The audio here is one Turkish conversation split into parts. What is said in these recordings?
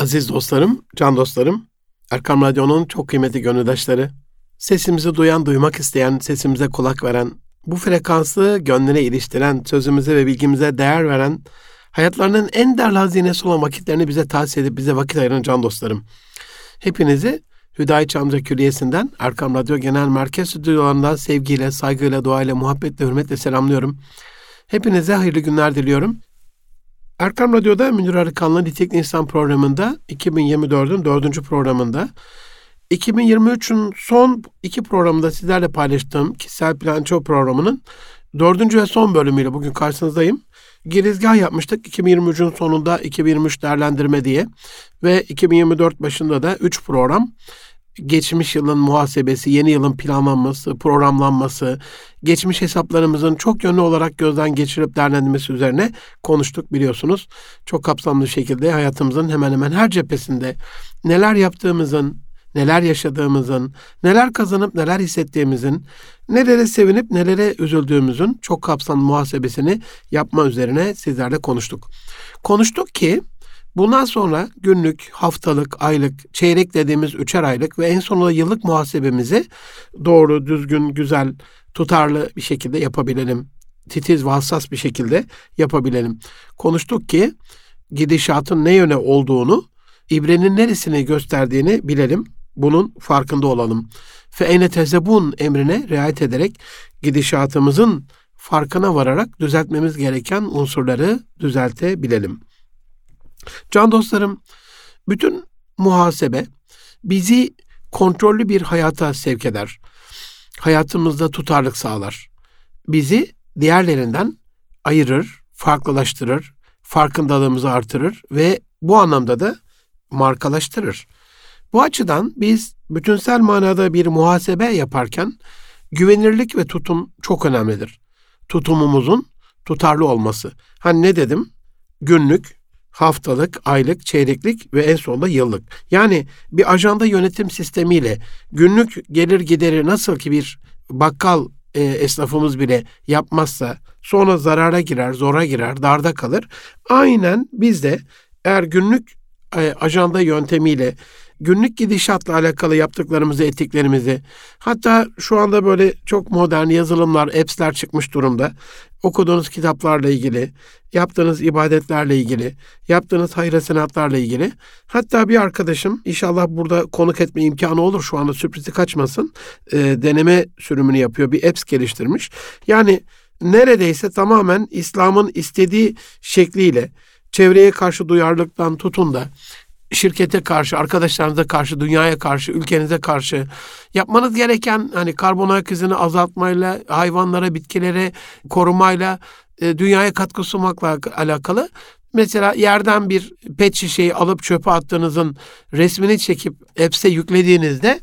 Aziz dostlarım, can dostlarım, Erkam Radyo'nun çok kıymetli gönüldaşları, sesimizi duyan, duymak isteyen, sesimize kulak veren, bu frekansı gönlüne iliştiren, sözümüze ve bilgimize değer veren, hayatlarının en değerli hazinesi olan vakitlerini bize tahsis edip bize vakit ayıran can dostlarım. Hepinizi Hüdayi Çamca Külliyesi'nden, Erkam Radyo Genel Merkez Stüdyolarından sevgiyle, saygıyla, duayla, muhabbetle, hürmetle selamlıyorum. Hepinize hayırlı günler diliyorum. Erkam Radyo'da Münir Arıkan'la Nitekli İnsan programında 2024'ün dördüncü programında 2023'ün son iki programında sizlerle paylaştığım kişisel planço programının dördüncü ve son bölümüyle bugün karşınızdayım. Girizgah yapmıştık 2023'ün sonunda 2023 değerlendirme diye ve 2024 başında da 3 program geçmiş yılın muhasebesi, yeni yılın planlanması, programlanması, geçmiş hesaplarımızın çok yönlü olarak gözden geçirip değerlendirmesi üzerine konuştuk biliyorsunuz. Çok kapsamlı şekilde hayatımızın hemen hemen her cephesinde neler yaptığımızın, neler yaşadığımızın, neler kazanıp neler hissettiğimizin, nelere sevinip nelere üzüldüğümüzün çok kapsamlı muhasebesini yapma üzerine sizlerle konuştuk. Konuştuk ki Bundan sonra günlük, haftalık, aylık, çeyrek dediğimiz üçer aylık ve en sonunda yıllık muhasebemizi doğru, düzgün, güzel, tutarlı bir şekilde yapabilelim. Titiz ve hassas bir şekilde yapabilelim. Konuştuk ki gidişatın ne yöne olduğunu, ibrenin neresini gösterdiğini bilelim. Bunun farkında olalım. Fe ene tezebun emrine riayet ederek gidişatımızın farkına vararak düzeltmemiz gereken unsurları düzeltebilelim. Can dostlarım, bütün muhasebe bizi kontrollü bir hayata sevk eder. Hayatımızda tutarlık sağlar. Bizi diğerlerinden ayırır, farklılaştırır, farkındalığımızı artırır ve bu anlamda da markalaştırır. Bu açıdan biz bütünsel manada bir muhasebe yaparken güvenirlik ve tutum çok önemlidir. Tutumumuzun tutarlı olması. Hani ne dedim? Günlük, haftalık, aylık, çeyreklik ve en sonunda yıllık. Yani bir ajanda yönetim sistemiyle günlük gelir gideri nasıl ki bir bakkal e, esnafımız bile yapmazsa sonra zarara girer, zora girer, darda kalır. Aynen biz de eğer günlük e, ajanda yöntemiyle günlük gidişatla alakalı yaptıklarımızı, ettiklerimizi, hatta şu anda böyle çok modern yazılımlar, apps'ler çıkmış durumda. Okuduğunuz kitaplarla ilgili, yaptığınız ibadetlerle ilgili, yaptığınız hayır senatlarla ilgili. Hatta bir arkadaşım inşallah burada konuk etme imkanı olur şu anda sürprizi kaçmasın. E, deneme sürümünü yapıyor. Bir apps geliştirmiş. Yani neredeyse tamamen İslam'ın istediği şekliyle çevreye karşı duyarlılıktan tutun da şirkete karşı, arkadaşlarınıza karşı, dünyaya karşı, ülkenize karşı yapmanız gereken hani karbon ayak izini azaltmayla, hayvanlara, bitkilere korumayla, e, dünyaya katkı sunmakla alakalı. Mesela yerden bir pet şişeyi alıp çöpe attığınızın resmini çekip apps'e yüklediğinizde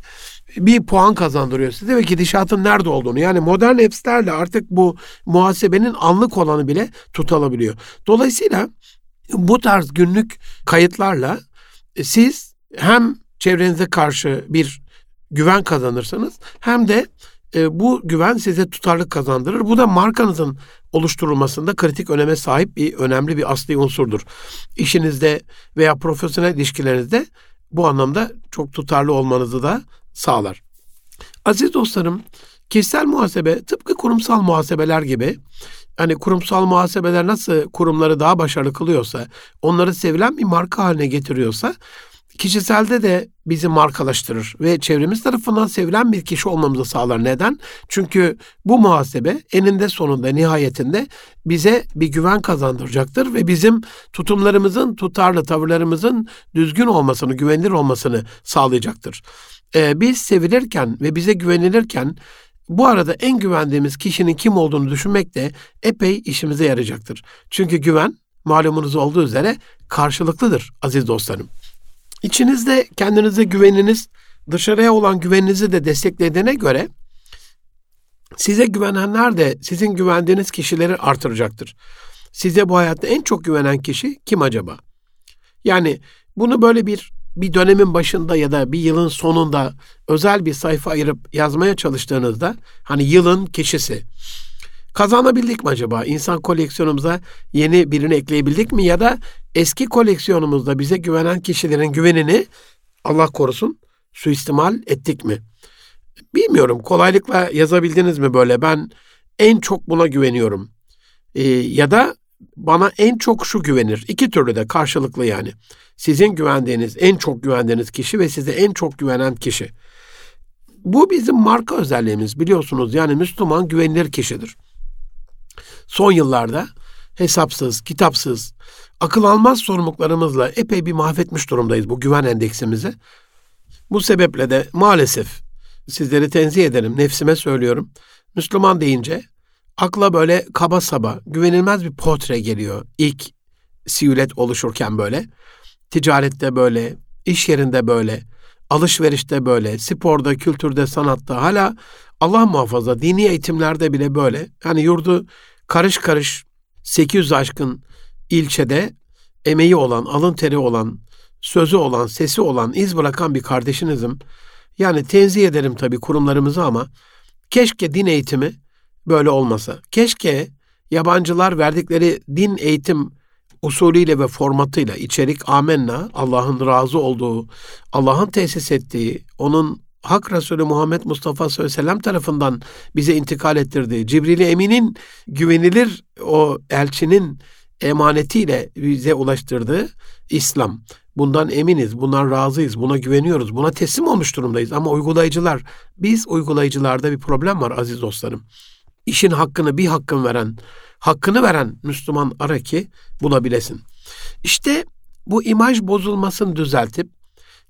bir puan kazandırıyor size ve gidişatın nerede olduğunu. Yani modern apps'lerle artık bu muhasebenin anlık olanı bile tutulabiliyor. Dolayısıyla bu tarz günlük kayıtlarla siz hem çevrenize karşı bir güven kazanırsınız hem de e, bu güven size tutarlık kazandırır. Bu da markanızın oluşturulmasında kritik öneme sahip bir önemli bir asli unsurdur. İşinizde veya profesyonel ilişkilerinizde bu anlamda çok tutarlı olmanızı da sağlar. Aziz dostlarım, kişisel muhasebe tıpkı kurumsal muhasebeler gibi hani kurumsal muhasebeler nasıl kurumları daha başarılı kılıyorsa, onları sevilen bir marka haline getiriyorsa, kişiselde de bizi markalaştırır ve çevremiz tarafından sevilen bir kişi olmamızı sağlar. Neden? Çünkü bu muhasebe eninde sonunda nihayetinde bize bir güven kazandıracaktır ve bizim tutumlarımızın, tutarlı tavırlarımızın düzgün olmasını, güvenilir olmasını sağlayacaktır. Ee, biz sevilirken ve bize güvenilirken bu arada en güvendiğimiz kişinin kim olduğunu düşünmek de epey işimize yarayacaktır. Çünkü güven malumunuz olduğu üzere karşılıklıdır aziz dostlarım. İçinizde kendinize güveniniz, dışarıya olan güveninizi de desteklediğine göre size güvenenler de sizin güvendiğiniz kişileri artıracaktır. Size bu hayatta en çok güvenen kişi kim acaba? Yani bunu böyle bir bir dönemin başında ya da bir yılın sonunda özel bir sayfa ayırıp yazmaya çalıştığınızda hani yılın kişisi Kazanabildik mi acaba? İnsan koleksiyonumuza yeni birini ekleyebildik mi? Ya da eski koleksiyonumuzda bize güvenen kişilerin güvenini Allah korusun suistimal ettik mi? Bilmiyorum kolaylıkla yazabildiniz mi böyle ben en çok buna güveniyorum. Ee, ya da bana en çok şu güvenir. İki türlü de karşılıklı yani. Sizin güvendiğiniz, en çok güvendiğiniz kişi ve size en çok güvenen kişi. Bu bizim marka özelliğimiz biliyorsunuz. Yani Müslüman güvenilir kişidir. Son yıllarda hesapsız, kitapsız, akıl almaz sorumluluklarımızla epey bir mahvetmiş durumdayız bu güven endeksimizi. Bu sebeple de maalesef sizleri tenzih ederim, nefsime söylüyorum. Müslüman deyince akla böyle kaba saba, güvenilmez bir portre geliyor. İlk siyulet oluşurken böyle. Ticarette böyle, iş yerinde böyle, alışverişte böyle, sporda, kültürde, sanatta hala Allah muhafaza dini eğitimlerde bile böyle. Yani yurdu karış karış 800 aşkın ilçede emeği olan, alın teri olan, sözü olan, sesi olan, iz bırakan bir kardeşinizim. Yani tenzih ederim tabii kurumlarımızı ama keşke din eğitimi böyle olmasa. Keşke yabancılar verdikleri din eğitim usulüyle ve formatıyla içerik amenna Allah'ın razı olduğu, Allah'ın tesis ettiği, onun Hak Resulü Muhammed Mustafa sallallahu aleyhi ve sellem tarafından bize intikal ettirdiği, Cibril Emin'in güvenilir o elçinin emanetiyle bize ulaştırdığı İslam. Bundan eminiz, bundan razıyız, buna güveniyoruz, buna teslim olmuş durumdayız. Ama uygulayıcılar, biz uygulayıcılarda bir problem var aziz dostlarım. İşin hakkını bir hakkın veren, hakkını veren Müslüman ara ki bulabilesin. İşte bu imaj bozulmasını düzeltip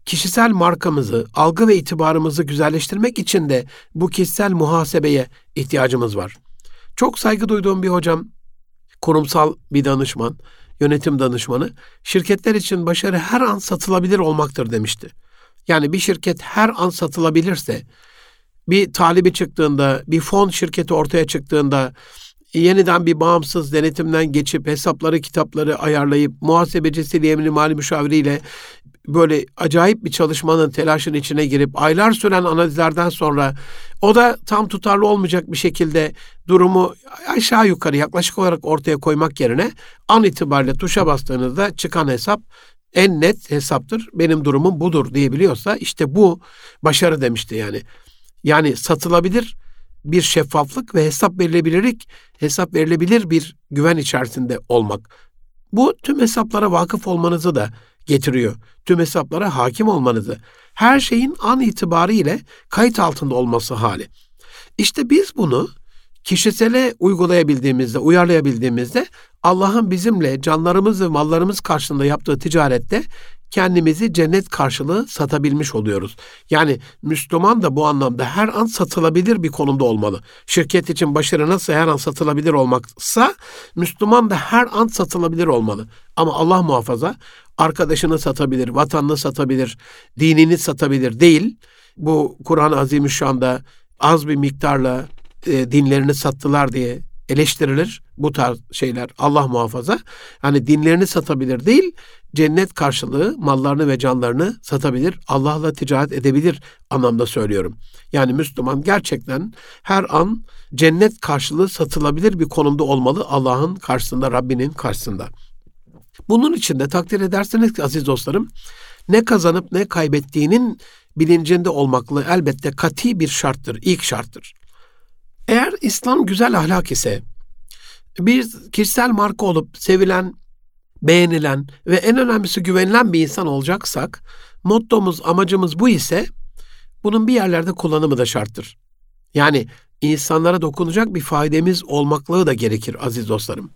kişisel markamızı, algı ve itibarımızı güzelleştirmek için de bu kişisel muhasebeye ihtiyacımız var. Çok saygı duyduğum bir hocam, kurumsal bir danışman, yönetim danışmanı, şirketler için başarı her an satılabilir olmaktır demişti. Yani bir şirket her an satılabilirse, bir talibi çıktığında, bir fon şirketi ortaya çıktığında, yeniden bir bağımsız denetimden geçip hesapları, kitapları ayarlayıp muhasebecisiyle, emri mali müşaviriyle böyle acayip bir çalışmanın telaşın içine girip aylar süren analizlerden sonra o da tam tutarlı olmayacak bir şekilde durumu aşağı yukarı yaklaşık olarak ortaya koymak yerine an itibariyle tuşa bastığınızda çıkan hesap en net hesaptır. Benim durumum budur diyebiliyorsa işte bu başarı demişti yani. Yani satılabilir bir şeffaflık ve hesap verilebilirlik, hesap verilebilir bir güven içerisinde olmak. Bu tüm hesaplara vakıf olmanızı da getiriyor. Tüm hesaplara hakim olmanızı. Her şeyin an itibariyle kayıt altında olması hali. İşte biz bunu kişisele uygulayabildiğimizde, uyarlayabildiğimizde Allah'ın bizimle canlarımız ve mallarımız karşılığında yaptığı ticarette kendimizi cennet karşılığı satabilmiş oluyoruz. Yani Müslüman da bu anlamda her an satılabilir bir konumda olmalı. Şirket için başarı nasıl her an satılabilir olmaksa Müslüman da her an satılabilir olmalı. Ama Allah muhafaza arkadaşını satabilir, vatanını satabilir, dinini satabilir değil. Bu Kur'an-ı Azimüşşan'da az bir miktarla e, dinlerini sattılar diye eleştirilir bu tarz şeyler Allah muhafaza. Hani dinlerini satabilir değil, cennet karşılığı mallarını ve canlarını satabilir, Allah'la ticaret edebilir anlamda söylüyorum. Yani Müslüman gerçekten her an cennet karşılığı satılabilir bir konumda olmalı Allah'ın karşısında, Rabbinin karşısında. Bunun için de takdir ederseniz ki aziz dostlarım, ne kazanıp ne kaybettiğinin bilincinde olmakla elbette kati bir şarttır, ilk şarttır. Eğer İslam güzel ahlak ise, bir kişisel marka olup sevilen, beğenilen ve en önemlisi güvenilen bir insan olacaksak, mottomuz, amacımız bu ise bunun bir yerlerde kullanımı da şarttır. Yani insanlara dokunacak bir faydamız olmaklığı da gerekir aziz dostlarım.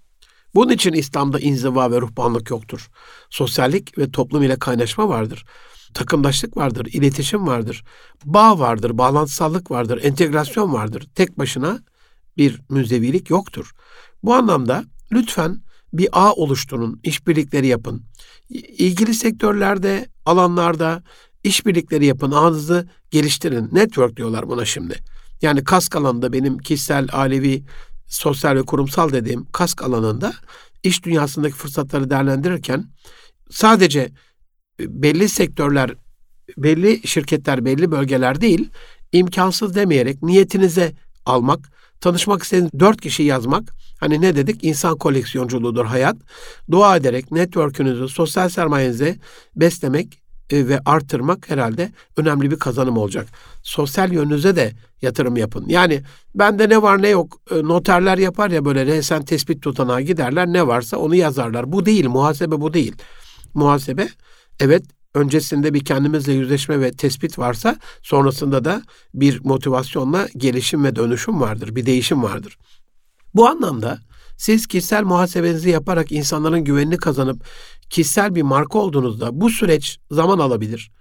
Bunun için İslam'da inziva ve ruhbanlık yoktur. Sosyallik ve toplum ile kaynaşma vardır. Takımdaşlık vardır, iletişim vardır, bağ vardır, bağlantısallık vardır, entegrasyon vardır. Tek başına bir müzevilik yoktur. Bu anlamda lütfen bir ağ oluşturun, işbirlikleri yapın. İlgili sektörlerde, alanlarda işbirlikleri yapın, ağınızı geliştirin. Network diyorlar buna şimdi. Yani kask alanında benim kişisel, ailevi, sosyal ve kurumsal dediğim kask alanında iş dünyasındaki fırsatları değerlendirirken sadece belli sektörler, belli şirketler, belli bölgeler değil, imkansız demeyerek niyetinize almak, tanışmak istediğiniz dört kişi yazmak. Hani ne dedik? İnsan koleksiyonculuğudur hayat. Dua ederek network'ünüzü, sosyal sermayenizi beslemek e, ve artırmak herhalde önemli bir kazanım olacak. Sosyal yönünüze de yatırım yapın. Yani bende ne var ne yok e, noterler yapar ya böyle resen tespit tutanağa giderler ne varsa onu yazarlar. Bu değil muhasebe bu değil. Muhasebe evet öncesinde bir kendimizle yüzleşme ve tespit varsa sonrasında da bir motivasyonla gelişim ve dönüşüm vardır, bir değişim vardır. Bu anlamda siz kişisel muhasebenizi yaparak insanların güvenini kazanıp kişisel bir marka olduğunuzda bu süreç zaman alabilir.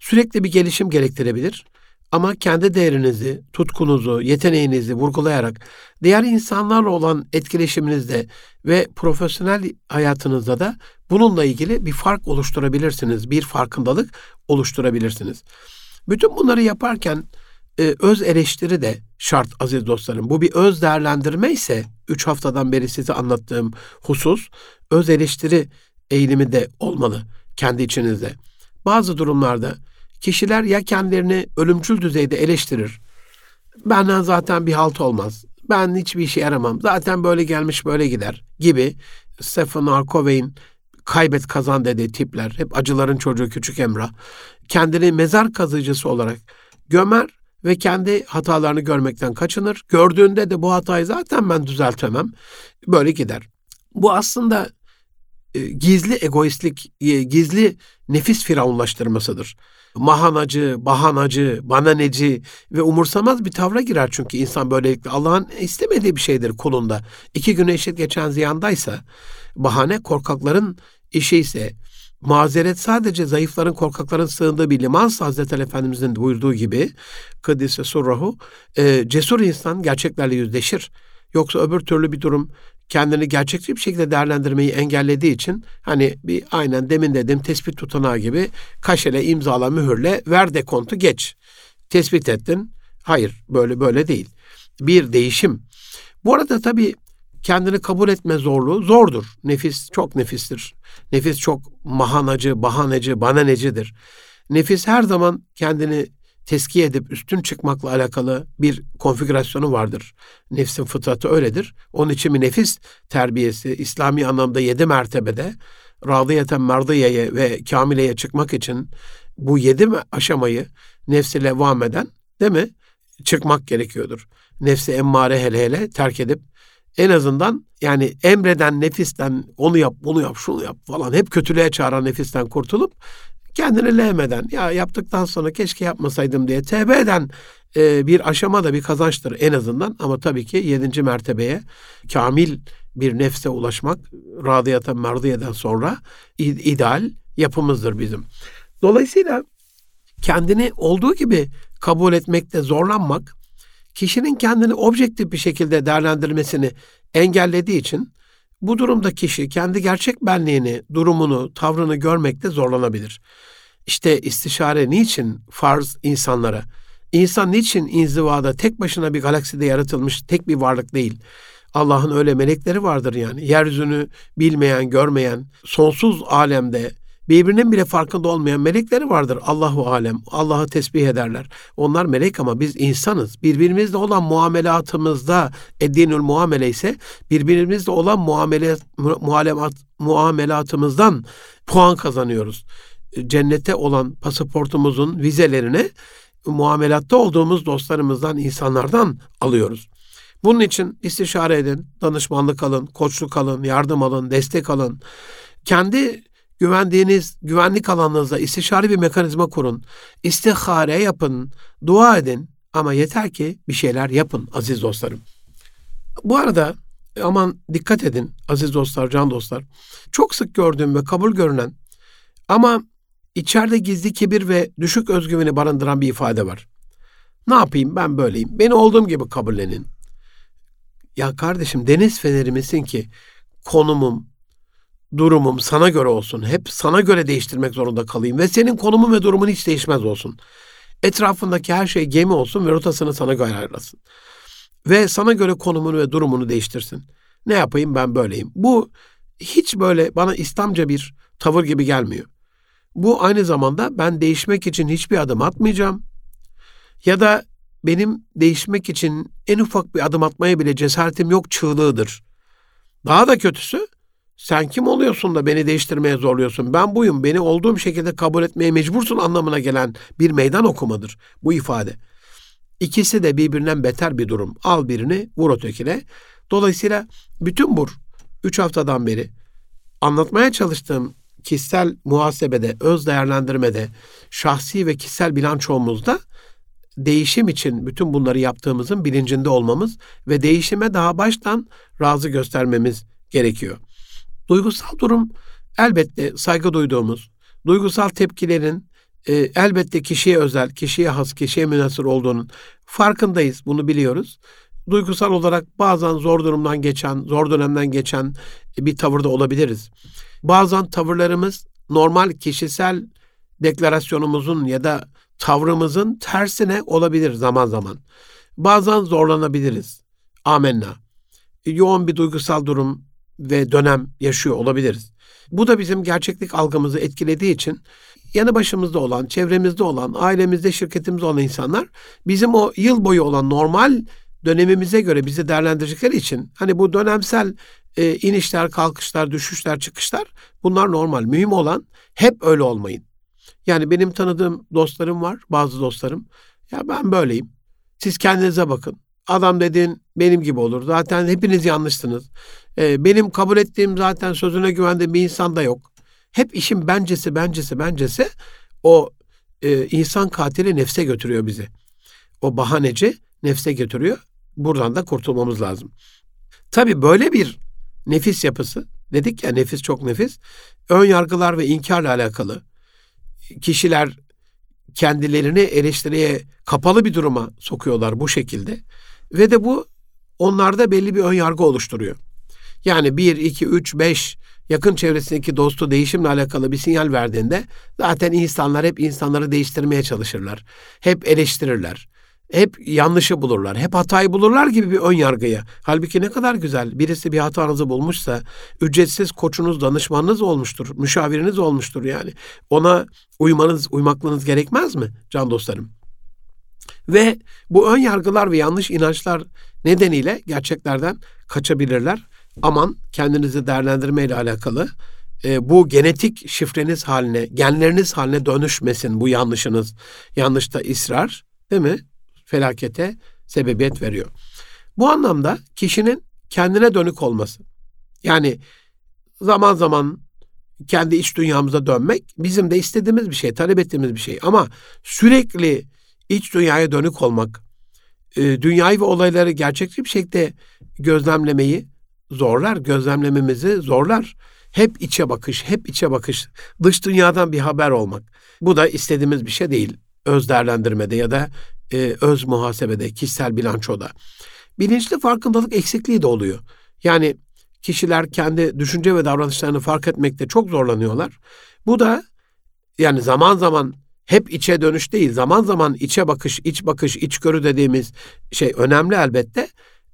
Sürekli bir gelişim gerektirebilir. Ama kendi değerinizi, tutkunuzu, yeteneğinizi vurgulayarak diğer insanlarla olan etkileşiminizde ve profesyonel hayatınızda da bununla ilgili bir fark oluşturabilirsiniz, bir farkındalık oluşturabilirsiniz. Bütün bunları yaparken e, öz eleştiri de şart aziz dostlarım. Bu bir öz değerlendirme ise 3 haftadan beri size anlattığım husus öz eleştiri eğilimi de olmalı kendi içinizde. Bazı durumlarda kişiler ya kendilerini ölümcül düzeyde eleştirir. Benden zaten bir halt olmaz. Ben hiçbir işe yaramam. Zaten böyle gelmiş böyle gider gibi Stephen R. Kaybet kazan dediği tipler. Hep acıların çocuğu küçük Emrah. Kendini mezar kazıcısı olarak gömer ve kendi hatalarını görmekten kaçınır. Gördüğünde de bu hatayı zaten ben düzeltemem. Böyle gider. Bu aslında e, gizli egoistlik, e, gizli nefis firavunlaştırmasıdır. Mahanacı, bahanacı, bananeci ve umursamaz bir tavra girer çünkü insan böylelikle Allah'ın istemediği bir şeydir kulunda. İki güne eşit geçen ziyandaysa, bahane korkakların işi ise, mazeret sadece zayıfların, korkakların sığındığı bir limansa Hazreti Ali Efendimizin buyurduğu gibi, Kıddise Surrahu, e, cesur insan gerçeklerle yüzleşir. Yoksa öbür türlü bir durum kendini gerçekçi bir şekilde değerlendirmeyi engellediği için hani bir aynen demin dedim tespit tutanağı gibi kaşele, imzala, mühürle ver dekontu geç. Tespit ettin. Hayır böyle böyle değil. Bir değişim. Bu arada tabii kendini kabul etme zorluğu zordur. Nefis çok nefistir. Nefis çok mahanacı, bahaneci, bananecidir. Nefis her zaman kendini teskiye edip üstün çıkmakla alakalı bir konfigürasyonu vardır. Nefsin fıtratı öyledir. Onun için bir nefis terbiyesi İslami anlamda yedi mertebede radiyeten merdiyeye ve kamileye çıkmak için bu yedi aşamayı nefsi levam eden değil mi? Çıkmak gerekiyordur. Nefsi emmare hele hele terk edip en azından yani emreden nefisten onu yap, bunu yap, şunu yap falan hep kötülüğe çağıran nefisten kurtulup kendini lehmeden ya yaptıktan sonra keşke yapmasaydım diye tevbe eden e, bir aşama da bir kazançtır en azından. Ama tabii ki yedinci mertebeye kamil bir nefse ulaşmak radiyata merdiyeden sonra ideal yapımızdır bizim. Dolayısıyla kendini olduğu gibi kabul etmekte zorlanmak kişinin kendini objektif bir şekilde değerlendirmesini engellediği için bu durumda kişi kendi gerçek benliğini, durumunu, tavrını görmekte zorlanabilir. İşte istişare niçin farz insanlara? İnsan niçin inzivada tek başına bir galakside yaratılmış tek bir varlık değil? Allah'ın öyle melekleri vardır yani. Yeryüzünü bilmeyen, görmeyen, sonsuz alemde birbirinin bile farkında olmayan melekleri vardır. Allahu alem. Allah'ı tesbih ederler. Onlar melek ama biz insanız. Birbirimizle olan muamelatımızda eddinül muamele ise birbirimizle olan muamele mualemat, muamelatımızdan puan kazanıyoruz. Cennete olan pasaportumuzun vizelerini muamelatta olduğumuz dostlarımızdan, insanlardan alıyoruz. Bunun için istişare edin, danışmanlık alın, koçluk alın, yardım alın, destek alın. Kendi güvendiğiniz güvenlik alanınızda istişare bir mekanizma kurun. İstihare yapın, dua edin ama yeter ki bir şeyler yapın aziz dostlarım. Bu arada aman dikkat edin aziz dostlar, can dostlar. Çok sık gördüğüm ve kabul görünen ama içeride gizli kibir ve düşük özgüveni barındıran bir ifade var. Ne yapayım ben böyleyim. Beni olduğum gibi kabullenin. Ya kardeşim deniz feneri misin ki konumum, durumum sana göre olsun. Hep sana göre değiştirmek zorunda kalayım ve senin konumun ve durumun hiç değişmez olsun. Etrafındaki her şey gemi olsun ve rotasını sana göre ayarlasın. Ve sana göre konumunu ve durumunu değiştirsin. Ne yapayım ben böyleyim. Bu hiç böyle bana İslamca bir tavır gibi gelmiyor. Bu aynı zamanda ben değişmek için hiçbir adım atmayacağım. Ya da benim değişmek için en ufak bir adım atmaya bile cesaretim yok çığlığıdır. Daha da kötüsü sen kim oluyorsun da beni değiştirmeye zorluyorsun? Ben buyum, beni olduğum şekilde kabul etmeye mecbursun anlamına gelen bir meydan okumadır bu ifade. İkisi de birbirinden beter bir durum. Al birini, vur ötekine. Dolayısıyla bütün bu üç haftadan beri anlatmaya çalıştığım kişisel muhasebede, öz değerlendirmede, şahsi ve kişisel bilançomuzda değişim için bütün bunları yaptığımızın bilincinde olmamız ve değişime daha baştan razı göstermemiz gerekiyor. Duygusal durum elbette saygı duyduğumuz, duygusal tepkilerin e, elbette kişiye özel, kişiye has, kişiye münasır olduğunun farkındayız, bunu biliyoruz. Duygusal olarak bazen zor durumdan geçen, zor dönemden geçen bir tavırda olabiliriz. Bazen tavırlarımız normal kişisel deklarasyonumuzun ya da tavrımızın tersine olabilir zaman zaman. Bazen zorlanabiliriz. Amenna. Yoğun bir duygusal durum ve dönem yaşıyor olabiliriz. Bu da bizim gerçeklik algımızı etkilediği için yanı başımızda olan, çevremizde olan, ailemizde, şirketimizde olan insanlar bizim o yıl boyu olan normal dönemimize göre bizi değerlendirecekleri için hani bu dönemsel e, inişler, kalkışlar, düşüşler, çıkışlar bunlar normal. Mühim olan hep öyle olmayın. Yani benim tanıdığım dostlarım var, bazı dostlarım. Ya ben böyleyim. Siz kendinize bakın. Adam dediğin benim gibi olur. Zaten hepiniz yanlışsınız. Ee, benim kabul ettiğim zaten sözüne güvendiğim bir insan da yok. Hep işin bencesi, bencesi, bencesi o e, insan katili nefse götürüyor bizi. O bahaneci nefse götürüyor. Buradan da kurtulmamız lazım. Tabii böyle bir nefis yapısı, dedik ya nefis çok nefis, ön yargılar ve inkarla alakalı. Kişiler kendilerini eleştiriye kapalı bir duruma sokuyorlar bu şekilde. Ve de bu onlarda belli bir ön yargı oluşturuyor. Yani 1, 2, 3, 5 yakın çevresindeki dostu değişimle alakalı bir sinyal verdiğinde zaten insanlar hep insanları değiştirmeye çalışırlar. Hep eleştirirler. Hep yanlışı bulurlar. Hep hatayı bulurlar gibi bir ön yargıya. Halbuki ne kadar güzel. Birisi bir hatanızı bulmuşsa ücretsiz koçunuz, danışmanınız olmuştur. Müşaviriniz olmuştur yani. Ona uymanız, uymaklınız gerekmez mi can dostlarım? Ve bu ön yargılar ve yanlış inançlar nedeniyle gerçeklerden kaçabilirler. Aman kendinizi değerlendirme ile alakalı e, bu genetik şifreniz haline, genleriniz haline dönüşmesin bu yanlışınız. Yanlışta ısrar değil mi? Felakete sebebiyet veriyor. Bu anlamda kişinin kendine dönük olması. Yani zaman zaman kendi iç dünyamıza dönmek bizim de istediğimiz bir şey, talep ettiğimiz bir şey. Ama sürekli iç dünyaya dönük olmak, e, dünyayı ve olayları gerçekçi bir şekilde gözlemlemeyi zorlar, gözlemlememizi zorlar. Hep içe bakış, hep içe bakış, dış dünyadan bir haber olmak. Bu da istediğimiz bir şey değil. Öz değerlendirmede ya da e, öz muhasebede, kişisel bilançoda. Bilinçli farkındalık eksikliği de oluyor. Yani kişiler kendi düşünce ve davranışlarını fark etmekte çok zorlanıyorlar. Bu da yani zaman zaman hep içe dönüş değil, zaman zaman içe bakış, iç bakış, içgörü dediğimiz şey önemli elbette.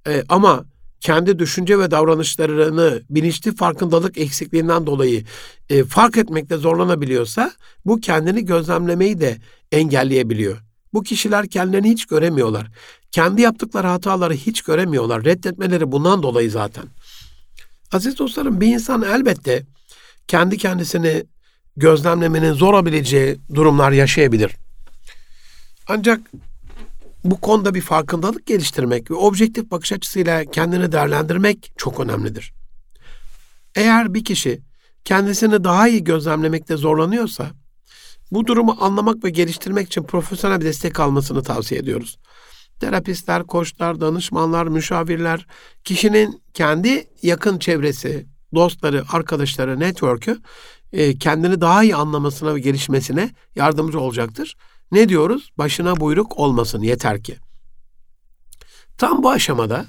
Ee, ama kendi düşünce ve davranışlarını bilinçli farkındalık eksikliğinden dolayı e, fark etmekte zorlanabiliyorsa bu kendini gözlemlemeyi de engelleyebiliyor. Bu kişiler kendilerini hiç göremiyorlar. Kendi yaptıkları hataları hiç göremiyorlar. Reddetmeleri bundan dolayı zaten. Aziz dostlarım bir insan elbette kendi kendisini gözlemlemenin zor olabileceği durumlar yaşayabilir. Ancak bu konuda bir farkındalık geliştirmek ve objektif bakış açısıyla kendini değerlendirmek çok önemlidir. Eğer bir kişi kendisini daha iyi gözlemlemekte zorlanıyorsa, bu durumu anlamak ve geliştirmek için profesyonel bir destek almasını tavsiye ediyoruz. Terapistler, koçlar, danışmanlar, müşavirler, kişinin kendi yakın çevresi, dostları, arkadaşları, network'ü e, kendini daha iyi anlamasına ve gelişmesine yardımcı olacaktır. Ne diyoruz? Başına buyruk olmasın yeter ki. Tam bu aşamada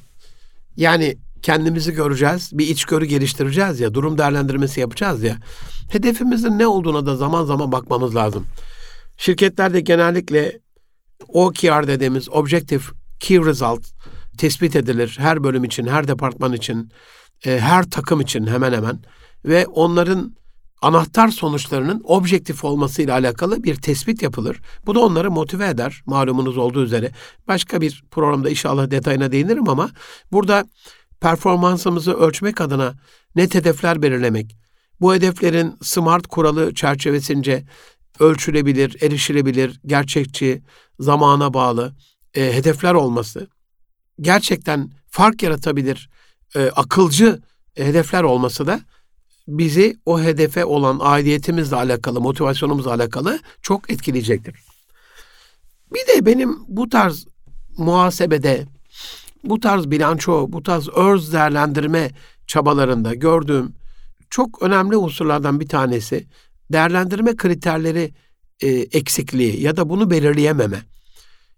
yani kendimizi göreceğiz, bir içgörü geliştireceğiz ya, durum değerlendirmesi yapacağız ya. Hedefimizin ne olduğuna da zaman zaman bakmamız lazım. Şirketlerde genellikle OKR dediğimiz Objective Key Result tespit edilir her bölüm için, her departman için, e, her takım için hemen hemen ve onların anahtar sonuçlarının objektif olmasıyla alakalı bir tespit yapılır. Bu da onları motive eder malumunuz olduğu üzere. Başka bir programda inşallah detayına değinirim ama burada performansımızı ölçmek adına net hedefler belirlemek, bu hedeflerin SMART kuralı çerçevesince ölçülebilir, erişilebilir, gerçekçi, zamana bağlı e, hedefler olması, gerçekten fark yaratabilir, e, akılcı hedefler olması da bizi o hedefe olan aidiyetimizle alakalı, motivasyonumuzla alakalı çok etkileyecektir. Bir de benim bu tarz muhasebede, bu tarz bilanço, bu tarz örz değerlendirme çabalarında gördüğüm çok önemli unsurlardan bir tanesi değerlendirme kriterleri e, eksikliği ya da bunu belirleyememe.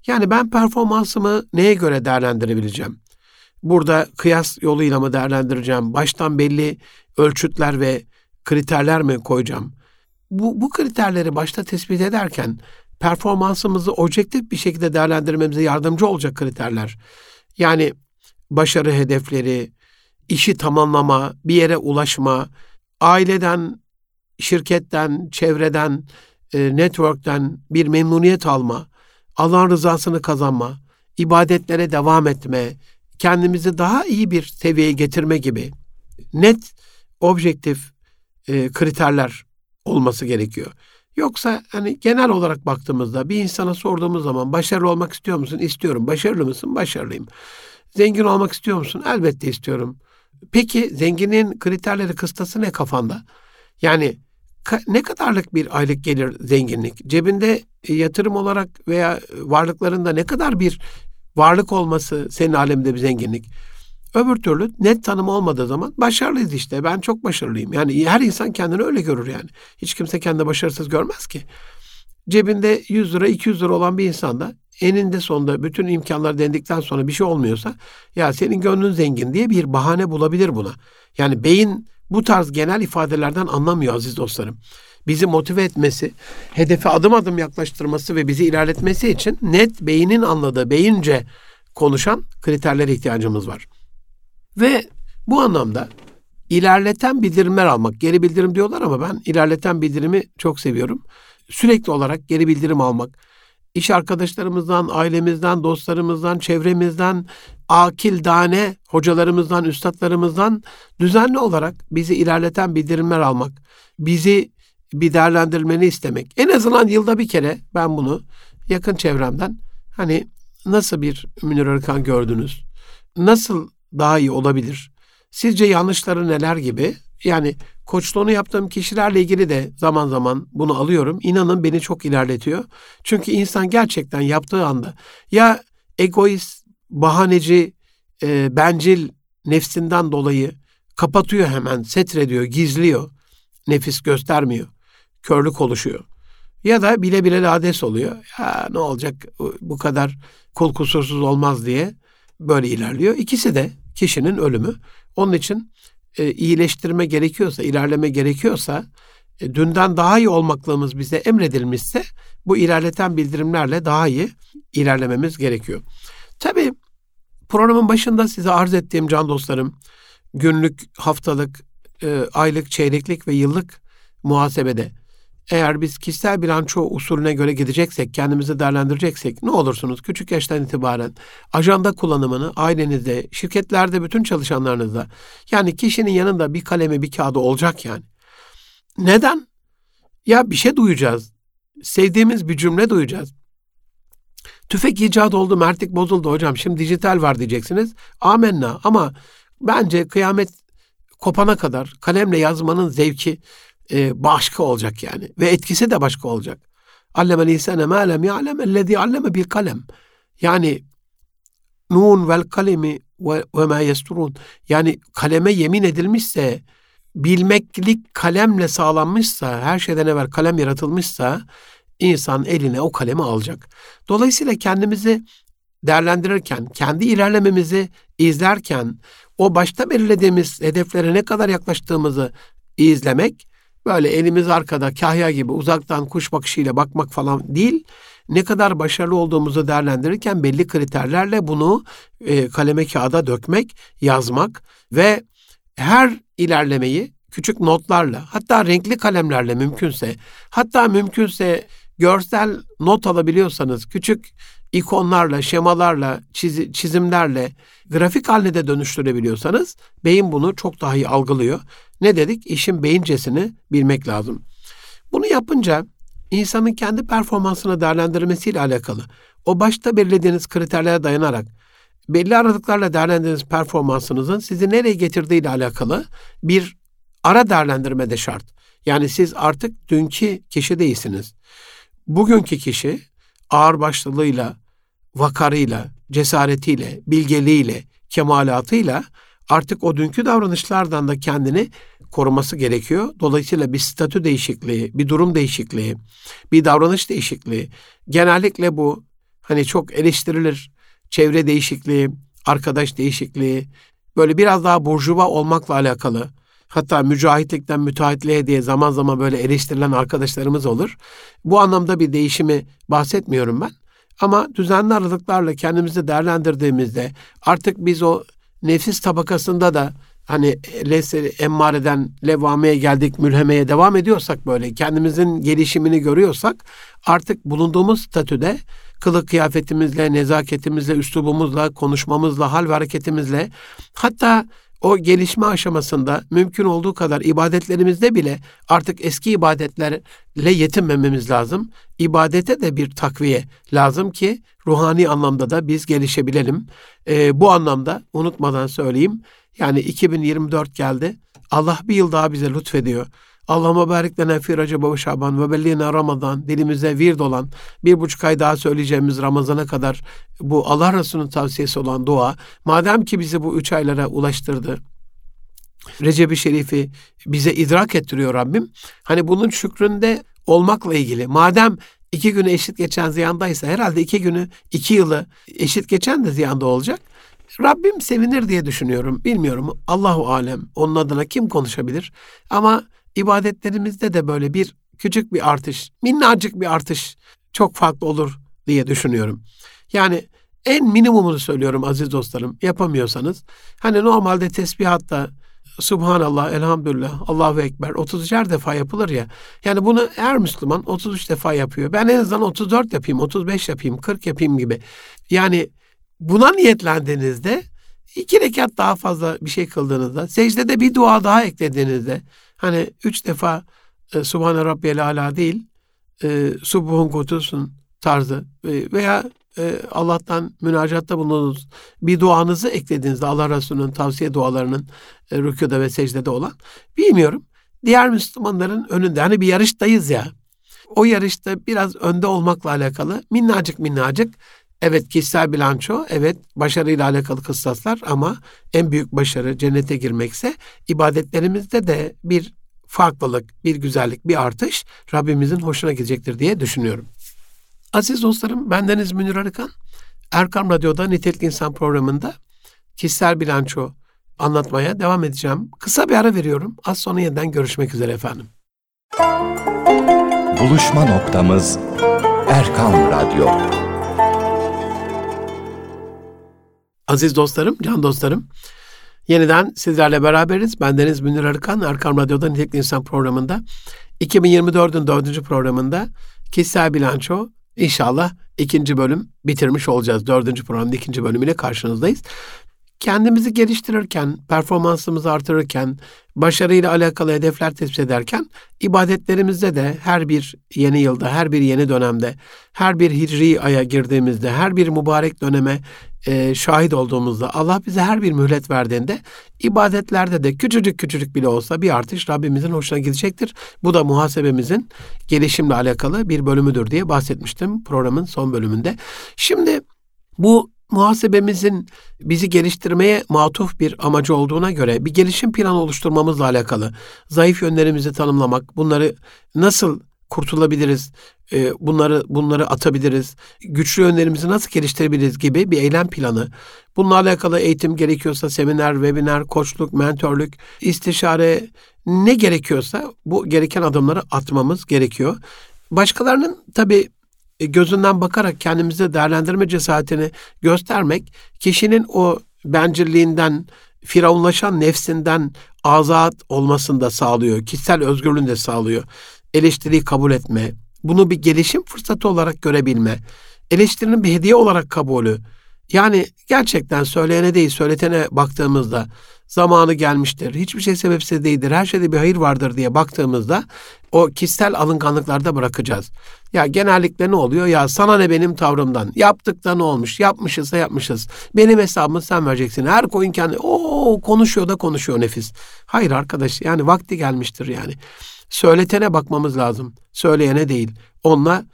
Yani ben performansımı neye göre değerlendirebileceğim? Burada kıyas yoluyla mı değerlendireceğim? Baştan belli ölçütler ve kriterler mi koyacağım? Bu, bu kriterleri başta tespit ederken performansımızı objektif bir şekilde değerlendirmemize yardımcı olacak kriterler. Yani başarı hedefleri, işi tamamlama, bir yere ulaşma, aileden, şirketten, çevreden, e, network'ten bir memnuniyet alma, Allah'ın rızasını kazanma, ibadetlere devam etme, kendimizi daha iyi bir seviyeye getirme gibi net, objektif e, kriterler olması gerekiyor. Yoksa hani genel olarak baktığımızda bir insana sorduğumuz zaman başarılı olmak istiyor musun? İstiyorum. Başarılı mısın? Başarılıyım. Zengin olmak istiyor musun? Elbette istiyorum. Peki zenginin kriterleri kıstası ne kafanda? Yani ka- ne kadarlık bir aylık gelir zenginlik? Cebinde yatırım olarak veya varlıklarında ne kadar bir varlık olması senin alemde bir zenginlik? Öbür türlü net tanım olmadığı zaman başarılıyız işte. Ben çok başarılıyım. Yani her insan kendini öyle görür yani. Hiç kimse kendini başarısız görmez ki. Cebinde 100 lira 200 lira olan bir insanda eninde sonunda bütün imkanlar denedikten sonra bir şey olmuyorsa ya senin gönlün zengin diye bir bahane bulabilir buna. Yani beyin bu tarz genel ifadelerden anlamıyor aziz dostlarım. Bizi motive etmesi, hedefe adım adım yaklaştırması ve bizi ilerletmesi için net beynin anladığı, beyince konuşan kriterlere ihtiyacımız var. Ve bu anlamda ilerleten bildirimler almak, geri bildirim diyorlar ama ben ilerleten bildirimi çok seviyorum. Sürekli olarak geri bildirim almak, iş arkadaşlarımızdan, ailemizden, dostlarımızdan, çevremizden, akil dane hocalarımızdan, üstadlarımızdan düzenli olarak bizi ilerleten bildirimler almak, bizi bir değerlendirmeni istemek. En azından yılda bir kere ben bunu yakın çevremden hani nasıl bir Münir Arıkan gördünüz? Nasıl daha iyi olabilir? Sizce yanlışları neler gibi? Yani koçluğunu yaptığım kişilerle ilgili de zaman zaman bunu alıyorum. İnanın beni çok ilerletiyor. Çünkü insan gerçekten yaptığı anda ya egoist, bahaneci, e, bencil nefsinden dolayı kapatıyor hemen, setrediyor, gizliyor. Nefis göstermiyor. Körlük oluşuyor. Ya da bile bile lades oluyor. Ya ne olacak bu kadar kul kusursuz olmaz diye böyle ilerliyor. İkisi de kişinin ölümü. Onun için e, iyileştirme gerekiyorsa, ilerleme gerekiyorsa, e, dünden daha iyi olmaklığımız bize emredilmişse bu ilerleten bildirimlerle daha iyi ilerlememiz gerekiyor. Tabii programın başında size arz ettiğim can dostlarım, günlük, haftalık, e, aylık, çeyreklik ve yıllık muhasebede eğer biz kişisel bilanço usulüne göre gideceksek, kendimizi değerlendireceksek ne olursunuz küçük yaştan itibaren ajanda kullanımını ailenizde, şirketlerde bütün çalışanlarınızda yani kişinin yanında bir kalemi bir kağıdı olacak yani. Neden? Ya bir şey duyacağız. Sevdiğimiz bir cümle duyacağız. Tüfek icat oldu, mertlik bozuldu hocam. Şimdi dijital var diyeceksiniz. Amenna ama bence kıyamet kopana kadar kalemle yazmanın zevki e, başka olacak yani. Ve etkisi de başka olacak. Allemel insane ma lem ya'lem ellezî alleme bil kalem. Yani nun vel kalemi ve, ve ma yesturun. Yani kaleme yemin edilmişse, bilmeklik kalemle sağlanmışsa, her şeyden evvel kalem yaratılmışsa, insan eline o kalemi alacak. Dolayısıyla kendimizi değerlendirirken, kendi ilerlememizi izlerken, o başta belirlediğimiz hedeflere ne kadar yaklaştığımızı izlemek böyle elimiz arkada kahya gibi uzaktan kuş bakışıyla bakmak falan değil. Ne kadar başarılı olduğumuzu değerlendirirken belli kriterlerle bunu e, kaleme kağıda dökmek, yazmak ve her ilerlemeyi küçük notlarla, hatta renkli kalemlerle mümkünse, hatta mümkünse görsel not alabiliyorsanız küçük ikonlarla, şemalarla, çiz, çizimlerle grafik haline de dönüştürebiliyorsanız beyin bunu çok daha iyi algılıyor. Ne dedik? İşin beyincesini bilmek lazım. Bunu yapınca insanın kendi performansını değerlendirmesiyle alakalı o başta belirlediğiniz kriterlere dayanarak belli aralıklarla değerlendirdiğiniz performansınızın sizi nereye getirdiğiyle alakalı bir ara değerlendirme de şart. Yani siz artık dünkü kişi değilsiniz. Bugünkü kişi ağırbaşlılığıyla, vakarıyla, cesaretiyle, bilgeliğiyle, kemalatıyla artık o dünkü davranışlardan da kendini koruması gerekiyor. Dolayısıyla bir statü değişikliği, bir durum değişikliği, bir davranış değişikliği. Genellikle bu hani çok eleştirilir. Çevre değişikliği, arkadaş değişikliği, böyle biraz daha burjuva olmakla alakalı. Hatta mücahitlikten müteahhitliğe diye zaman zaman böyle eleştirilen arkadaşlarımız olur. Bu anlamda bir değişimi bahsetmiyorum ben. Ama düzenli aralıklarla kendimizi değerlendirdiğimizde artık biz o nefis tabakasında da hani leseri emmareden levameye geldik, mülhemeye devam ediyorsak böyle kendimizin gelişimini görüyorsak artık bulunduğumuz statüde kılık kıyafetimizle, nezaketimizle, üslubumuzla, konuşmamızla, hal ve hareketimizle hatta o gelişme aşamasında mümkün olduğu kadar ibadetlerimizde bile artık eski ibadetlerle yetinmememiz lazım. İbadete de bir takviye lazım ki ruhani anlamda da biz gelişebilelim. Ee, bu anlamda unutmadan söyleyeyim. Yani 2024 geldi. Allah bir yıl daha bize lütfediyor. Allah'ıma barik lena fi Recep ve Şaban ve bellina Ramazan dilimize vird olan bir buçuk ay daha söyleyeceğimiz Ramazan'a kadar bu Allah Resulü'nün tavsiyesi olan dua madem ki bizi bu üç aylara ulaştırdı Recep-i Şerif'i bize idrak ettiriyor Rabbim. Hani bunun şükründe olmakla ilgili. Madem iki günü eşit geçen ziyandaysa herhalde iki günü, iki yılı eşit geçen de ziyanda olacak. Rabbim sevinir diye düşünüyorum. Bilmiyorum. Allahu alem. Onun adına kim konuşabilir? Ama ibadetlerimizde de böyle bir küçük bir artış, minnacık bir artış çok farklı olur diye düşünüyorum. Yani en minimumunu söylüyorum aziz dostlarım. Yapamıyorsanız hani normalde tesbihatta Subhanallah, Elhamdülillah, Allahu Ekber 33'er defa yapılır ya. Yani bunu her Müslüman 33 defa yapıyor. Ben en azından 34 yapayım, 35 yapayım, 40 yapayım gibi. Yani buna niyetlendiğinizde iki rekat daha fazla bir şey kıldığınızda, secdede bir dua daha eklediğinizde, hani üç defa e, Subhane Rabbiyel Ala değil, e, Subhun Kutusun tarzı e, veya e, Allah'tan münacatta bulunduğunuz bir duanızı eklediğinizde Allah Resulü'nün tavsiye dualarının e, rükuda ve secdede olan bilmiyorum. Diğer Müslümanların önünde hani bir yarıştayız ya. O yarışta biraz önde olmakla alakalı minnacık minnacık Evet kişisel bilanço, evet başarıyla alakalı kıssaslar ama en büyük başarı cennete girmekse ibadetlerimizde de bir farklılık, bir güzellik, bir artış Rabbimizin hoşuna gidecektir diye düşünüyorum. Aziz dostlarım, bendeniz Münir Arıkan. Erkam Radyo'da Nitelik İnsan programında kişisel bilanço anlatmaya devam edeceğim. Kısa bir ara veriyorum. Az sonra yeniden görüşmek üzere efendim. Buluşma noktamız Erkam Radyo. Aziz dostlarım, can dostlarım. Yeniden sizlerle beraberiz. Bendeniz Münir Arıkan, Erkam Radyo'da Nitelik İnsan programında. 2024'ün dördüncü programında kişisel bilanço İnşallah ikinci bölüm bitirmiş olacağız. Dördüncü programın ikinci bölümüyle karşınızdayız. Kendimizi geliştirirken, performansımızı artırırken, başarıyla alakalı hedefler tespit ederken ibadetlerimizde de her bir yeni yılda, her bir yeni dönemde, her bir hicri aya girdiğimizde, her bir mübarek döneme e, şahit olduğumuzda Allah bize her bir mühlet verdiğinde ibadetlerde de küçücük küçücük bile olsa bir artış Rabbimizin hoşuna gidecektir. Bu da muhasebemizin gelişimle alakalı bir bölümüdür diye bahsetmiştim programın son bölümünde. Şimdi bu muhasebemizin bizi geliştirmeye matuf bir amacı olduğuna göre bir gelişim planı oluşturmamızla alakalı zayıf yönlerimizi tanımlamak, bunları nasıl kurtulabiliriz, e, bunları bunları atabiliriz, güçlü yönlerimizi nasıl geliştirebiliriz gibi bir eylem planı. Bununla alakalı eğitim gerekiyorsa seminer, webinar, koçluk, mentörlük, istişare ne gerekiyorsa bu gereken adımları atmamız gerekiyor. Başkalarının tabii e, gözünden bakarak kendimize değerlendirme cesaretini göstermek kişinin o bencilliğinden, firavunlaşan nefsinden azat olmasını da sağlıyor. Kişisel özgürlüğünü de sağlıyor. Eleştiriyi kabul etme, bunu bir gelişim fırsatı olarak görebilme, eleştirinin bir hediye olarak kabulü. Yani gerçekten söyleyene değil, söyletene baktığımızda zamanı gelmiştir. Hiçbir şey sebepsiz değildir. Her şeyde bir hayır vardır diye baktığımızda o kişisel alınganlıklarda bırakacağız. Ya genellikle ne oluyor? Ya sana ne benim tavrımdan? Yaptık da ne olmuş? Yapmışızsa yapmışız. Benim hesabımı sen vereceksin. Her koyun kendi o konuşuyor da konuşuyor nefis. Hayır arkadaş yani vakti gelmiştir yani. Söyletene bakmamız lazım. Söyleyene değil. Onunla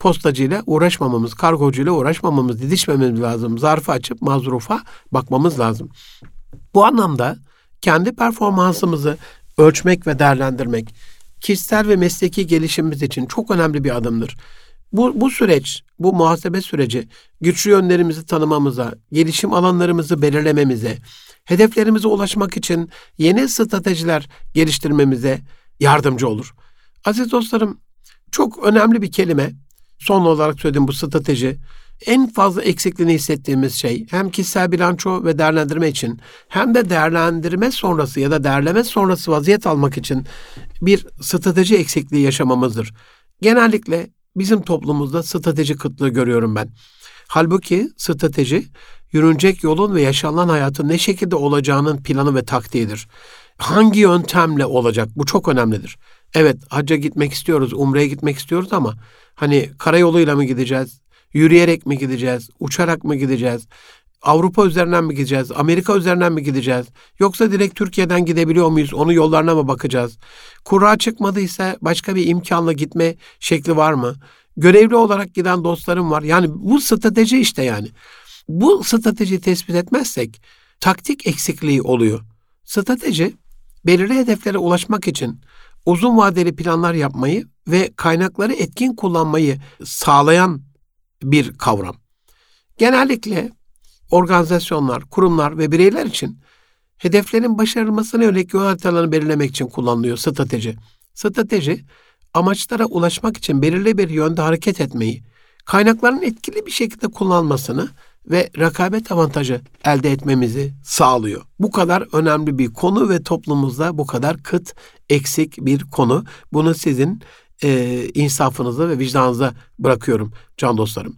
postacıyla uğraşmamamız, kargocuyla uğraşmamamız, didişmememiz lazım. Zarfı açıp mazrufa bakmamız lazım. Bu anlamda kendi performansımızı ölçmek ve değerlendirmek kişisel ve mesleki gelişimimiz için çok önemli bir adımdır. Bu, bu süreç, bu muhasebe süreci güçlü yönlerimizi tanımamıza, gelişim alanlarımızı belirlememize, hedeflerimize ulaşmak için yeni stratejiler geliştirmemize yardımcı olur. Aziz dostlarım, çok önemli bir kelime. Son olarak söylediğim bu strateji en fazla eksikliğini hissettiğimiz şey hem kişisel bilanço ve değerlendirme için hem de değerlendirme sonrası ya da değerleme sonrası vaziyet almak için bir strateji eksikliği yaşamamızdır. Genellikle bizim toplumumuzda strateji kıtlığı görüyorum ben. Halbuki strateji yürünecek yolun ve yaşanan hayatın ne şekilde olacağının planı ve taktiğidir. Hangi yöntemle olacak? Bu çok önemlidir. Evet hacca gitmek istiyoruz, umreye gitmek istiyoruz ama hani karayoluyla mı gideceğiz? Yürüyerek mi gideceğiz? Uçarak mı gideceğiz? Avrupa üzerinden mi gideceğiz? Amerika üzerinden mi gideceğiz? Yoksa direkt Türkiye'den gidebiliyor muyuz? Onun yollarına mı bakacağız? Kura çıkmadıysa başka bir imkanla gitme şekli var mı? Görevli olarak giden dostlarım var. Yani bu strateji işte yani. Bu stratejiyi tespit etmezsek taktik eksikliği oluyor. Strateji belirli hedeflere ulaşmak için uzun vadeli planlar yapmayı ve kaynakları etkin kullanmayı sağlayan bir kavram. Genellikle organizasyonlar, kurumlar ve bireyler için hedeflerin başarılmasına yönelik yol haritalarını belirlemek için kullanılıyor strateji. Strateji, amaçlara ulaşmak için belirli bir yönde hareket etmeyi, kaynakların etkili bir şekilde kullanılmasını ve rekabet avantajı elde etmemizi sağlıyor. Bu kadar önemli bir konu ve toplumumuzda bu kadar kıt, eksik bir konu. Bunu sizin e, insafınıza ve vicdanınıza bırakıyorum can dostlarım.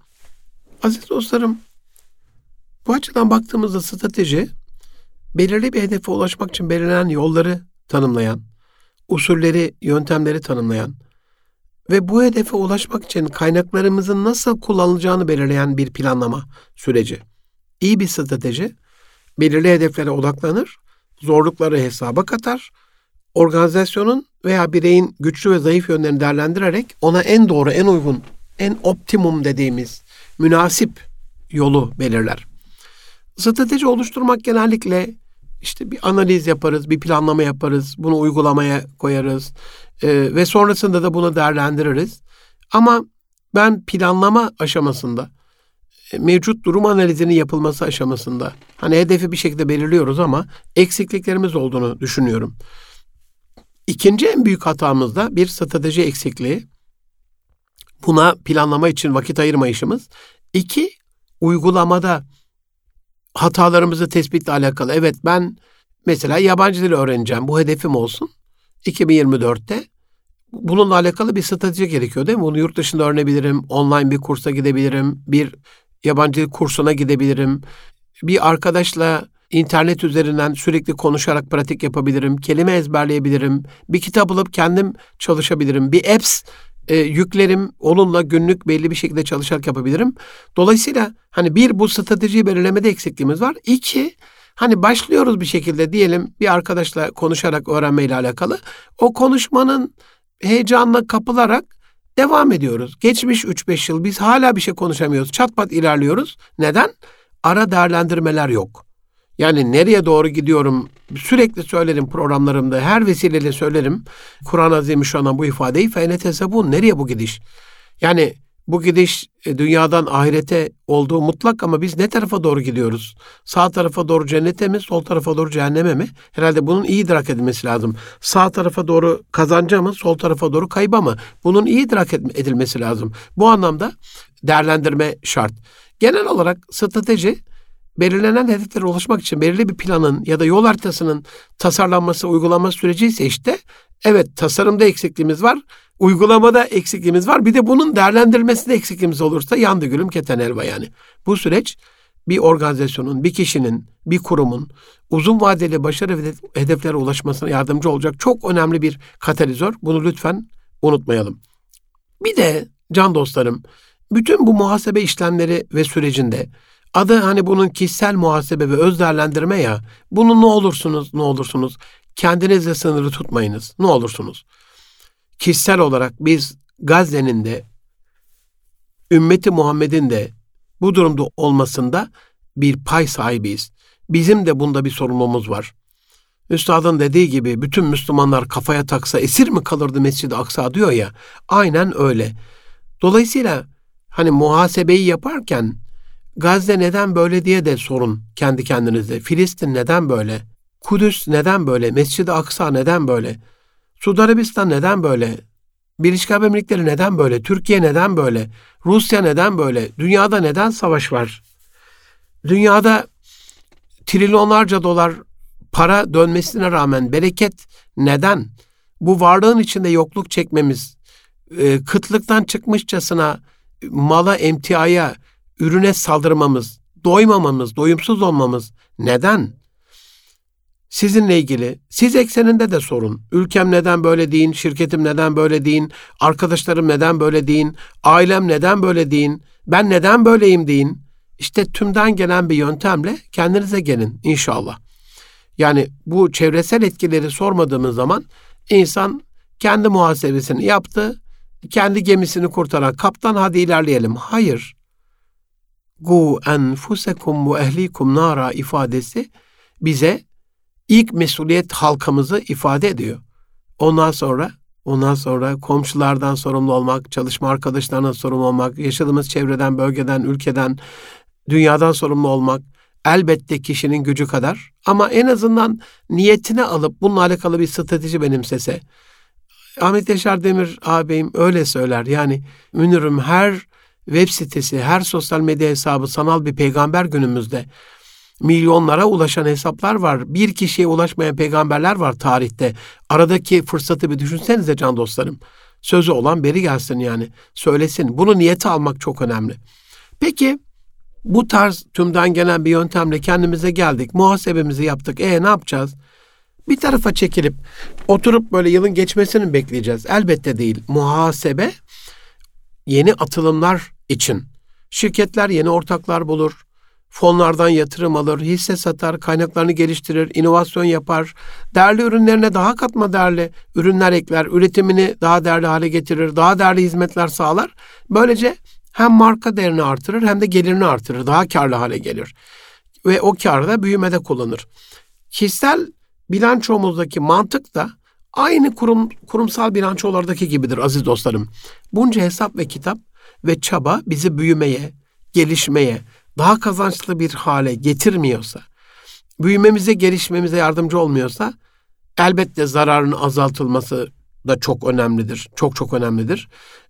Aziz dostlarım, bu açıdan baktığımızda strateji belirli bir hedefe ulaşmak için belirlenen yolları tanımlayan, usulleri, yöntemleri tanımlayan ve bu hedefe ulaşmak için kaynaklarımızın nasıl kullanılacağını belirleyen bir planlama süreci. İyi bir strateji belirli hedeflere odaklanır, zorlukları hesaba katar, organizasyonun veya bireyin güçlü ve zayıf yönlerini değerlendirerek ona en doğru, en uygun, en optimum dediğimiz münasip yolu belirler. Strateji oluşturmak genellikle işte bir analiz yaparız, bir planlama yaparız, bunu uygulamaya koyarız e, ve sonrasında da bunu değerlendiririz. Ama ben planlama aşamasında, e, mevcut durum analizinin yapılması aşamasında, hani hedefi bir şekilde belirliyoruz ama eksikliklerimiz olduğunu düşünüyorum. İkinci en büyük hatamız da bir strateji eksikliği. Buna planlama için vakit ayırmayışımız. İki, uygulamada hatalarımızı tespitle alakalı. Evet ben mesela yabancı dil öğreneceğim. Bu hedefim olsun. 2024'te bununla alakalı bir strateji gerekiyor değil mi? Bunu yurt dışında öğrenebilirim. Online bir kursa gidebilirim. Bir yabancı kursuna gidebilirim. Bir arkadaşla internet üzerinden sürekli konuşarak pratik yapabilirim. Kelime ezberleyebilirim. Bir kitap alıp kendim çalışabilirim. Bir apps e, yüklerim onunla günlük belli bir şekilde çalışarak yapabilirim. Dolayısıyla hani bir bu stratejiyi belirlemede eksikliğimiz var. İki hani başlıyoruz bir şekilde diyelim bir arkadaşla konuşarak öğrenmeyle alakalı. O konuşmanın heyecanla kapılarak devam ediyoruz. Geçmiş 3-5 yıl biz hala bir şey konuşamıyoruz. Çatpat ilerliyoruz. Neden? Ara değerlendirmeler yok. Yani nereye doğru gidiyorum sürekli söylerim programlarımda her vesileyle söylerim. Kur'an-ı Azimüşşan'dan bu ifadeyi fenetese bu nereye bu gidiş? Yani bu gidiş e, dünyadan ahirete olduğu mutlak ama biz ne tarafa doğru gidiyoruz? Sağ tarafa doğru cennete mi, sol tarafa doğru cehenneme mi? Herhalde bunun iyi idrak edilmesi lazım. Sağ tarafa doğru kazanca mı, sol tarafa doğru kayba mı? Bunun iyi idrak edilmesi lazım. Bu anlamda değerlendirme şart. Genel olarak strateji belirlenen hedeflere ulaşmak için belirli bir planın ya da yol haritasının tasarlanması, uygulanması süreci ise işte evet tasarımda eksikliğimiz var, uygulamada eksikliğimiz var. Bir de bunun değerlendirmesinde eksikliğimiz olursa yandı gülüm keten elva yani. Bu süreç bir organizasyonun, bir kişinin, bir kurumun uzun vadeli başarı hedeflere ulaşmasına yardımcı olacak çok önemli bir katalizör. Bunu lütfen unutmayalım. Bir de can dostlarım, bütün bu muhasebe işlemleri ve sürecinde adı hani bunun kişisel muhasebe ve öz değerlendirme ya, bunu ne olursunuz, ne olursunuz kendinizle sınırı tutmayınız. Ne olursunuz. Kişisel olarak biz Gazze'nin de ümmeti Muhammed'in de bu durumda olmasında bir pay sahibiyiz. Bizim de bunda bir sorumluluğumuz var. Üstadın dediği gibi bütün Müslümanlar kafaya taksa esir mi kalırdı Mescid-i Aksa diyor ya. Aynen öyle. Dolayısıyla hani muhasebeyi yaparken Gazze neden böyle diye de sorun kendi kendinize. Filistin neden böyle? Kudüs neden böyle? Mescid-i Aksa neden böyle? Suudi Arabistan neden böyle? Birleşik Arap Emirlikleri neden böyle? Türkiye neden böyle? Rusya neden böyle? Dünyada neden savaş var? Dünyada trilyonlarca dolar para dönmesine rağmen bereket neden? Bu varlığın içinde yokluk çekmemiz, e, kıtlıktan çıkmışçasına mala, emtiaya, ürüne saldırmamız, doymamamız, doyumsuz olmamız neden? Sizinle ilgili, siz ekseninde de sorun. Ülkem neden böyle deyin, şirketim neden böyle deyin, arkadaşlarım neden böyle deyin, ailem neden böyle deyin, ben neden böyleyim deyin. İşte tümden gelen bir yöntemle kendinize gelin inşallah. Yani bu çevresel etkileri sormadığımız zaman insan kendi muhasebesini yaptı, kendi gemisini kurtaran kaptan hadi ilerleyelim. Hayır. Gu enfusekum ve ehlikum nara ifadesi bize ilk mesuliyet halkamızı ifade ediyor. Ondan sonra ondan sonra komşulardan sorumlu olmak, çalışma arkadaşlarından sorumlu olmak, yaşadığımız çevreden, bölgeden, ülkeden, dünyadan sorumlu olmak elbette kişinin gücü kadar ama en azından niyetine alıp bununla alakalı bir strateji benimsese. Ahmet Yaşar Demir ağabeyim öyle söyler. Yani Münir'im her web sitesi, her sosyal medya hesabı sanal bir peygamber günümüzde milyonlara ulaşan hesaplar var. Bir kişiye ulaşmayan peygamberler var tarihte. Aradaki fırsatı bir düşünsenize can dostlarım. Sözü olan beri gelsin yani. Söylesin. Bunu niyete almak çok önemli. Peki bu tarz tümden gelen bir yöntemle kendimize geldik. Muhasebemizi yaptık. E ne yapacağız? Bir tarafa çekilip oturup böyle yılın geçmesini bekleyeceğiz? Elbette değil. Muhasebe yeni atılımlar için. Şirketler yeni ortaklar bulur fonlardan yatırım alır, hisse satar, kaynaklarını geliştirir, inovasyon yapar, değerli ürünlerine daha katma değerli ürünler ekler, üretimini daha değerli hale getirir, daha değerli hizmetler sağlar. Böylece hem marka değerini artırır hem de gelirini artırır, daha karlı hale gelir. Ve o karı da büyümede kullanır. Kişisel bilançomuzdaki mantık da aynı kurum, kurumsal bilançolardaki gibidir aziz dostlarım. Bunca hesap ve kitap ve çaba bizi büyümeye, gelişmeye, daha kazançlı bir hale getirmiyorsa, büyümemize, gelişmemize yardımcı olmuyorsa elbette zararın azaltılması da çok önemlidir. Çok çok önemlidir.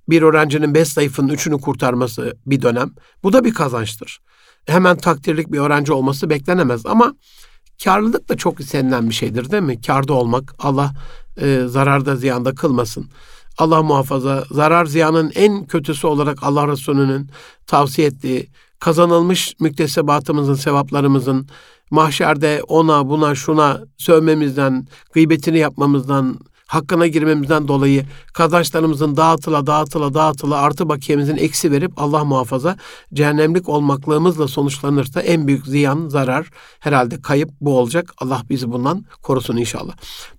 Bir öğrencinin beş zayıfının üçünü kurtarması bir dönem. Bu da bir kazançtır. Hemen takdirlik bir öğrenci olması beklenemez ama karlılık da çok istenilen bir şeydir değil mi? Karda olmak Allah e, zararda ziyanda kılmasın. Allah muhafaza zarar ziyanın en kötüsü olarak Allah Resulü'nün tavsiye ettiği kazanılmış müktesebatımızın, sevaplarımızın mahşerde ona, buna, şuna sövmemizden, gıybetini yapmamızdan, hakkına girmemizden dolayı kazançlarımızın dağıtıla dağıtıla dağıtıla artı bakiyemizin eksi verip Allah muhafaza cehennemlik olmaklığımızla sonuçlanırsa en büyük ziyan, zarar herhalde kayıp bu olacak. Allah bizi bundan korusun inşallah.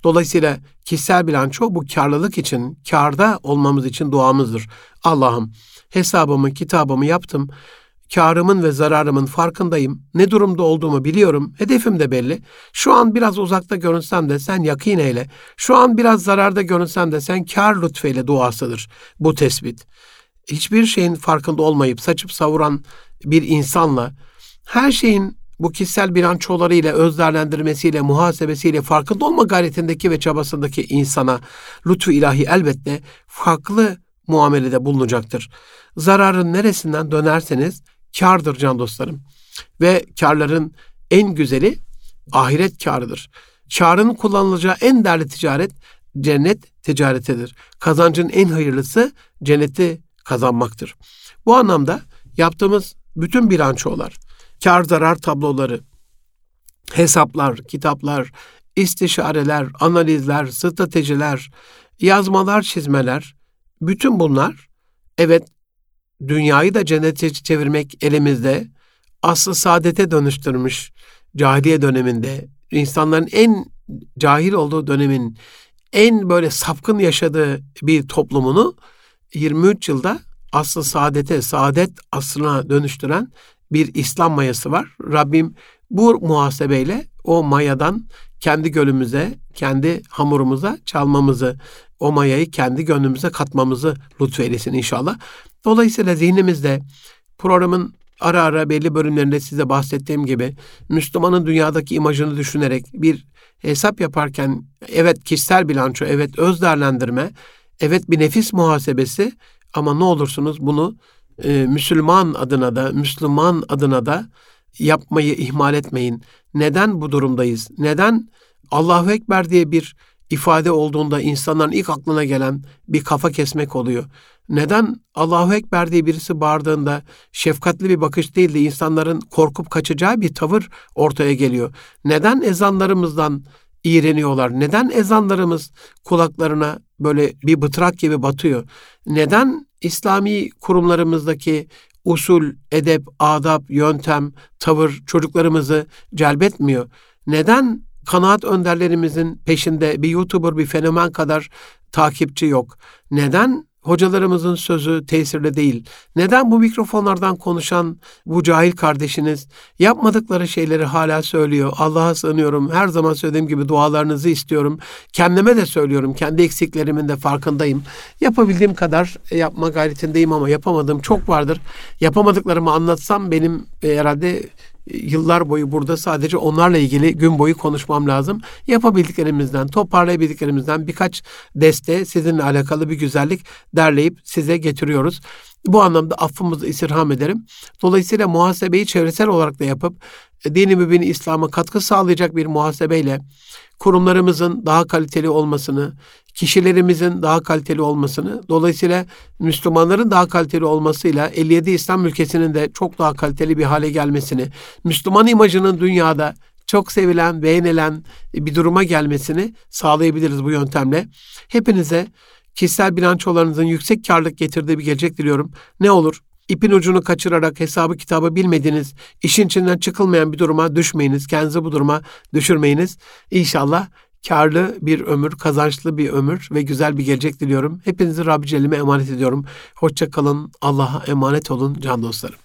Dolayısıyla kişisel bilanço bu karlılık için, karda olmamız için duamızdır. Allah'ım hesabımı, kitabımı yaptım karımın ve zararımın farkındayım. Ne durumda olduğumu biliyorum. Hedefim de belli. Şu an biraz uzakta görünsem de sen yakin eyle. Şu an biraz zararda görünsem de sen kar lütfeyle duasıdır bu tespit. Hiçbir şeyin farkında olmayıp saçıp savuran bir insanla her şeyin bu kişisel bilançolarıyla, öz değerlendirmesiyle, muhasebesiyle farkında olma gayretindeki ve çabasındaki insana lütfu ilahi elbette farklı muamelede bulunacaktır. Zararın neresinden dönerseniz kardır can dostlarım. Ve karların en güzeli ahiret karıdır. Karın kullanılacağı en değerli ticaret cennet ticaretidir. Kazancın en hayırlısı cenneti kazanmaktır. Bu anlamda yaptığımız bütün bilançolar, kar zarar tabloları, hesaplar, kitaplar, istişareler, analizler, stratejiler, yazmalar, çizmeler, bütün bunlar evet dünyayı da cennete çevirmek elimizde, aslı saadete dönüştürmüş cahiliye döneminde, insanların en cahil olduğu dönemin en böyle sapkın yaşadığı bir toplumunu 23 yılda aslı saadete, saadet aslına dönüştüren bir İslam mayası var. Rabbim bu muhasebeyle o mayadan kendi gölümüze, kendi hamurumuza çalmamızı, o mayayı kendi gönlümüze katmamızı lütfeylesin inşallah. Dolayısıyla zihnimizde programın ara ara belli bölümlerinde size bahsettiğim gibi Müslümanın dünyadaki imajını düşünerek bir hesap yaparken evet kişisel bilanço, evet öz değerlendirme, evet bir nefis muhasebesi ama ne olursunuz bunu e, Müslüman adına da Müslüman adına da yapmayı ihmal etmeyin. Neden bu durumdayız? Neden Allahu Ekber diye bir ifade olduğunda insanların ilk aklına gelen bir kafa kesmek oluyor? Neden Allahu Ekber diye birisi bağırdığında şefkatli bir bakış değil de insanların korkup kaçacağı bir tavır ortaya geliyor? Neden ezanlarımızdan iğreniyorlar? Neden ezanlarımız kulaklarına böyle bir bıtrak gibi batıyor? Neden İslami kurumlarımızdaki usul, edep, adap, yöntem, tavır çocuklarımızı celbetmiyor? Neden kanaat önderlerimizin peşinde bir YouTuber, bir fenomen kadar takipçi yok? Neden hocalarımızın sözü tesirli değil. Neden bu mikrofonlardan konuşan bu cahil kardeşiniz yapmadıkları şeyleri hala söylüyor? Allah'a sığınıyorum. Her zaman söylediğim gibi dualarınızı istiyorum. Kendime de söylüyorum. Kendi eksiklerimin de farkındayım. Yapabildiğim kadar yapma gayretindeyim ama yapamadığım çok vardır. Yapamadıklarımı anlatsam benim e, herhalde yıllar boyu burada sadece onlarla ilgili gün boyu konuşmam lazım. Yapabildiklerimizden, toparlayabildiklerimizden birkaç deste sizinle alakalı bir güzellik derleyip size getiriyoruz. Bu anlamda affımızı istirham ederim. Dolayısıyla muhasebeyi çevresel olarak da yapıp dini mübin İslam'a katkı sağlayacak bir muhasebeyle kurumlarımızın daha kaliteli olmasını, kişilerimizin daha kaliteli olmasını, dolayısıyla Müslümanların daha kaliteli olmasıyla 57 İslam ülkesinin de çok daha kaliteli bir hale gelmesini, Müslüman imajının dünyada çok sevilen, beğenilen bir duruma gelmesini sağlayabiliriz bu yöntemle. Hepinize kişisel bilançolarınızın yüksek karlılık getirdiği bir gelecek diliyorum. Ne olur ipin ucunu kaçırarak hesabı kitabı bilmediğiniz, işin içinden çıkılmayan bir duruma düşmeyiniz. Kendinizi bu duruma düşürmeyiniz. İnşallah karlı bir ömür, kazançlı bir ömür ve güzel bir gelecek diliyorum. Hepinizi Rabbi Celle'ime emanet ediyorum. Hoşça kalın, Allah'a emanet olun can dostlarım.